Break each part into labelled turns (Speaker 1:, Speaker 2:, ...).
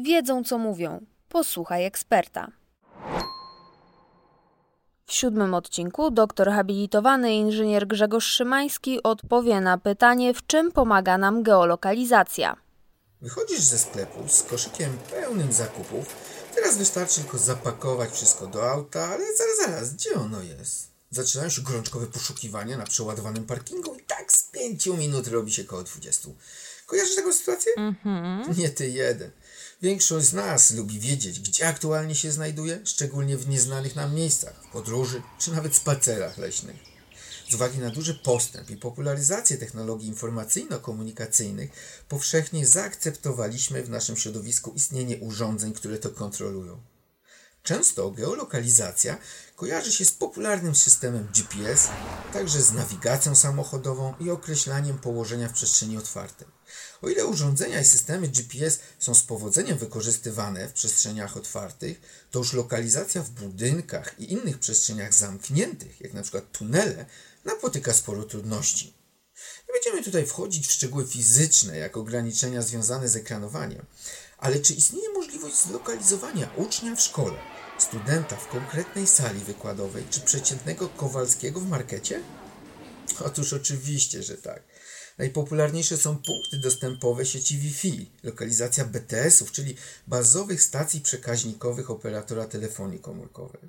Speaker 1: wiedzą co mówią. Posłuchaj eksperta. W siódmym odcinku doktor habilitowany inżynier Grzegorz Szymański odpowie na pytanie, w czym pomaga nam geolokalizacja.
Speaker 2: Wychodzisz ze sklepu z koszykiem pełnym zakupów. Teraz wystarczy tylko zapakować wszystko do auta, ale zaraz, zaraz, gdzie ono jest? Zaczynają się gorączkowe poszukiwania na przeładowanym parkingu i tak z pięciu minut robi się koło 20. Kojarzysz taką sytuację?
Speaker 1: Mhm.
Speaker 2: Nie ty jeden. Większość z nas lubi wiedzieć, gdzie aktualnie się znajduje, szczególnie w nieznanych nam miejscach, w podróży czy nawet spacerach leśnych. Z uwagi na duży postęp i popularyzację technologii informacyjno-komunikacyjnych, powszechnie zaakceptowaliśmy w naszym środowisku istnienie urządzeń, które to kontrolują. Często geolokalizacja kojarzy się z popularnym systemem GPS, także z nawigacją samochodową i określaniem położenia w przestrzeni otwartej. O ile urządzenia i systemy GPS są z powodzeniem wykorzystywane w przestrzeniach otwartych, to już lokalizacja w budynkach i innych przestrzeniach zamkniętych, jak przykład tunele, napotyka sporo trudności. Nie będziemy tutaj wchodzić w szczegóły fizyczne, jak ograniczenia związane z ekranowaniem, ale czy istnieje możliwość zlokalizowania ucznia w szkole, studenta w konkretnej sali wykładowej, czy przeciętnego Kowalskiego w markecie? Otóż oczywiście, że tak. Najpopularniejsze są punkty dostępowe sieci Wi-Fi, lokalizacja BTS-ów, czyli bazowych stacji przekaźnikowych operatora telefonii komórkowej.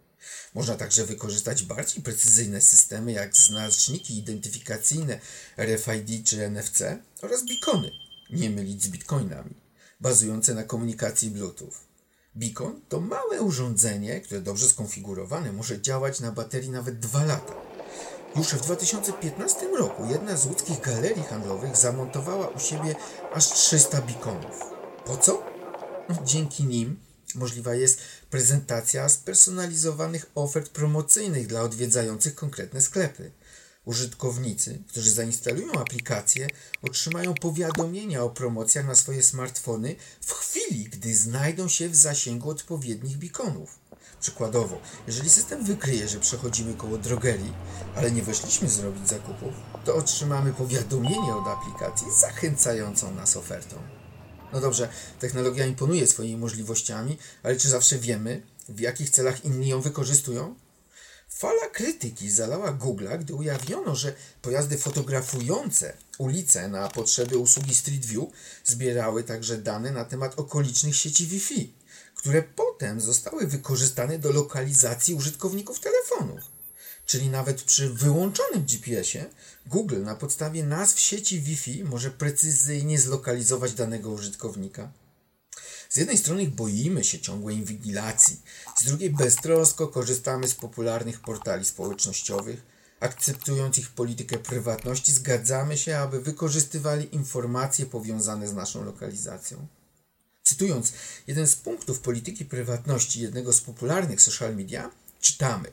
Speaker 2: Można także wykorzystać bardziej precyzyjne systemy jak znaczniki identyfikacyjne RFID czy NFC oraz beacony, nie mylić z bitcoinami, bazujące na komunikacji Bluetooth. Beacon to małe urządzenie, które dobrze skonfigurowane może działać na baterii nawet 2 lata. Już w 2015 roku jedna z łódzkich galerii handlowych zamontowała u siebie aż 300 bikonów. Po co? Dzięki nim możliwa jest prezentacja spersonalizowanych ofert promocyjnych dla odwiedzających konkretne sklepy. Użytkownicy, którzy zainstalują aplikację, otrzymają powiadomienia o promocjach na swoje smartfony w chwili, gdy znajdą się w zasięgu odpowiednich bikonów. Przykładowo, jeżeli system wykryje, że przechodzimy koło drogerii, ale nie weszliśmy zrobić zakupów, to otrzymamy powiadomienie od aplikacji zachęcającą nas ofertą. No dobrze, technologia imponuje swoimi możliwościami, ale czy zawsze wiemy, w jakich celach inni ją wykorzystują? Fala krytyki zalała Google'a, gdy ujawniono, że pojazdy fotografujące ulice na potrzeby usługi Street View zbierały także dane na temat okolicznych sieci Wi-Fi które potem zostały wykorzystane do lokalizacji użytkowników telefonów. Czyli nawet przy wyłączonym GPS-ie Google na podstawie nazw sieci Wi-Fi może precyzyjnie zlokalizować danego użytkownika. Z jednej strony boimy się ciągłej inwigilacji, z drugiej beztrosko korzystamy z popularnych portali społecznościowych, akceptując ich politykę prywatności, zgadzamy się, aby wykorzystywali informacje powiązane z naszą lokalizacją. Cytując jeden z punktów polityki prywatności jednego z popularnych social media, czytamy: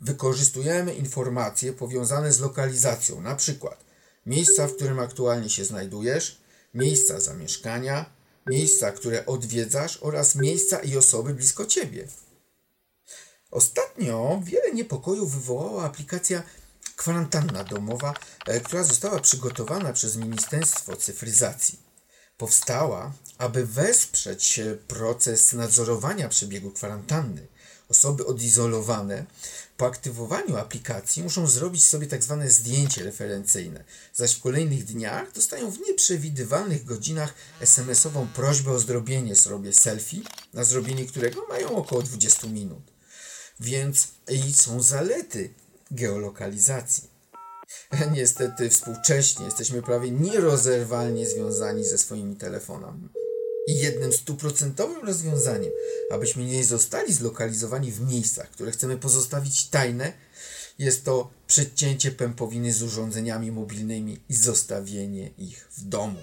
Speaker 2: Wykorzystujemy informacje powiązane z lokalizacją, na przykład miejsca, w którym aktualnie się znajdujesz, miejsca zamieszkania, miejsca, które odwiedzasz oraz miejsca i osoby blisko ciebie. Ostatnio wiele niepokojów wywołała aplikacja Kwarantanna Domowa, e, która została przygotowana przez Ministerstwo Cyfryzacji. Powstała aby wesprzeć proces nadzorowania przebiegu kwarantanny. Osoby odizolowane po aktywowaniu aplikacji muszą zrobić sobie tak zwane zdjęcie referencyjne, zaś w kolejnych dniach dostają w nieprzewidywalnych godzinach SMS-ową prośbę o zrobienie sobie selfie, na zrobienie którego mają około 20 minut. Więc i są zalety geolokalizacji. Niestety współcześnie jesteśmy prawie nierozerwalnie związani ze swoimi telefonami. I jednym stuprocentowym rozwiązaniem, abyśmy nie zostali zlokalizowani w miejscach, które chcemy pozostawić tajne, jest to przecięcie pępowiny z urządzeniami mobilnymi i zostawienie ich w domu.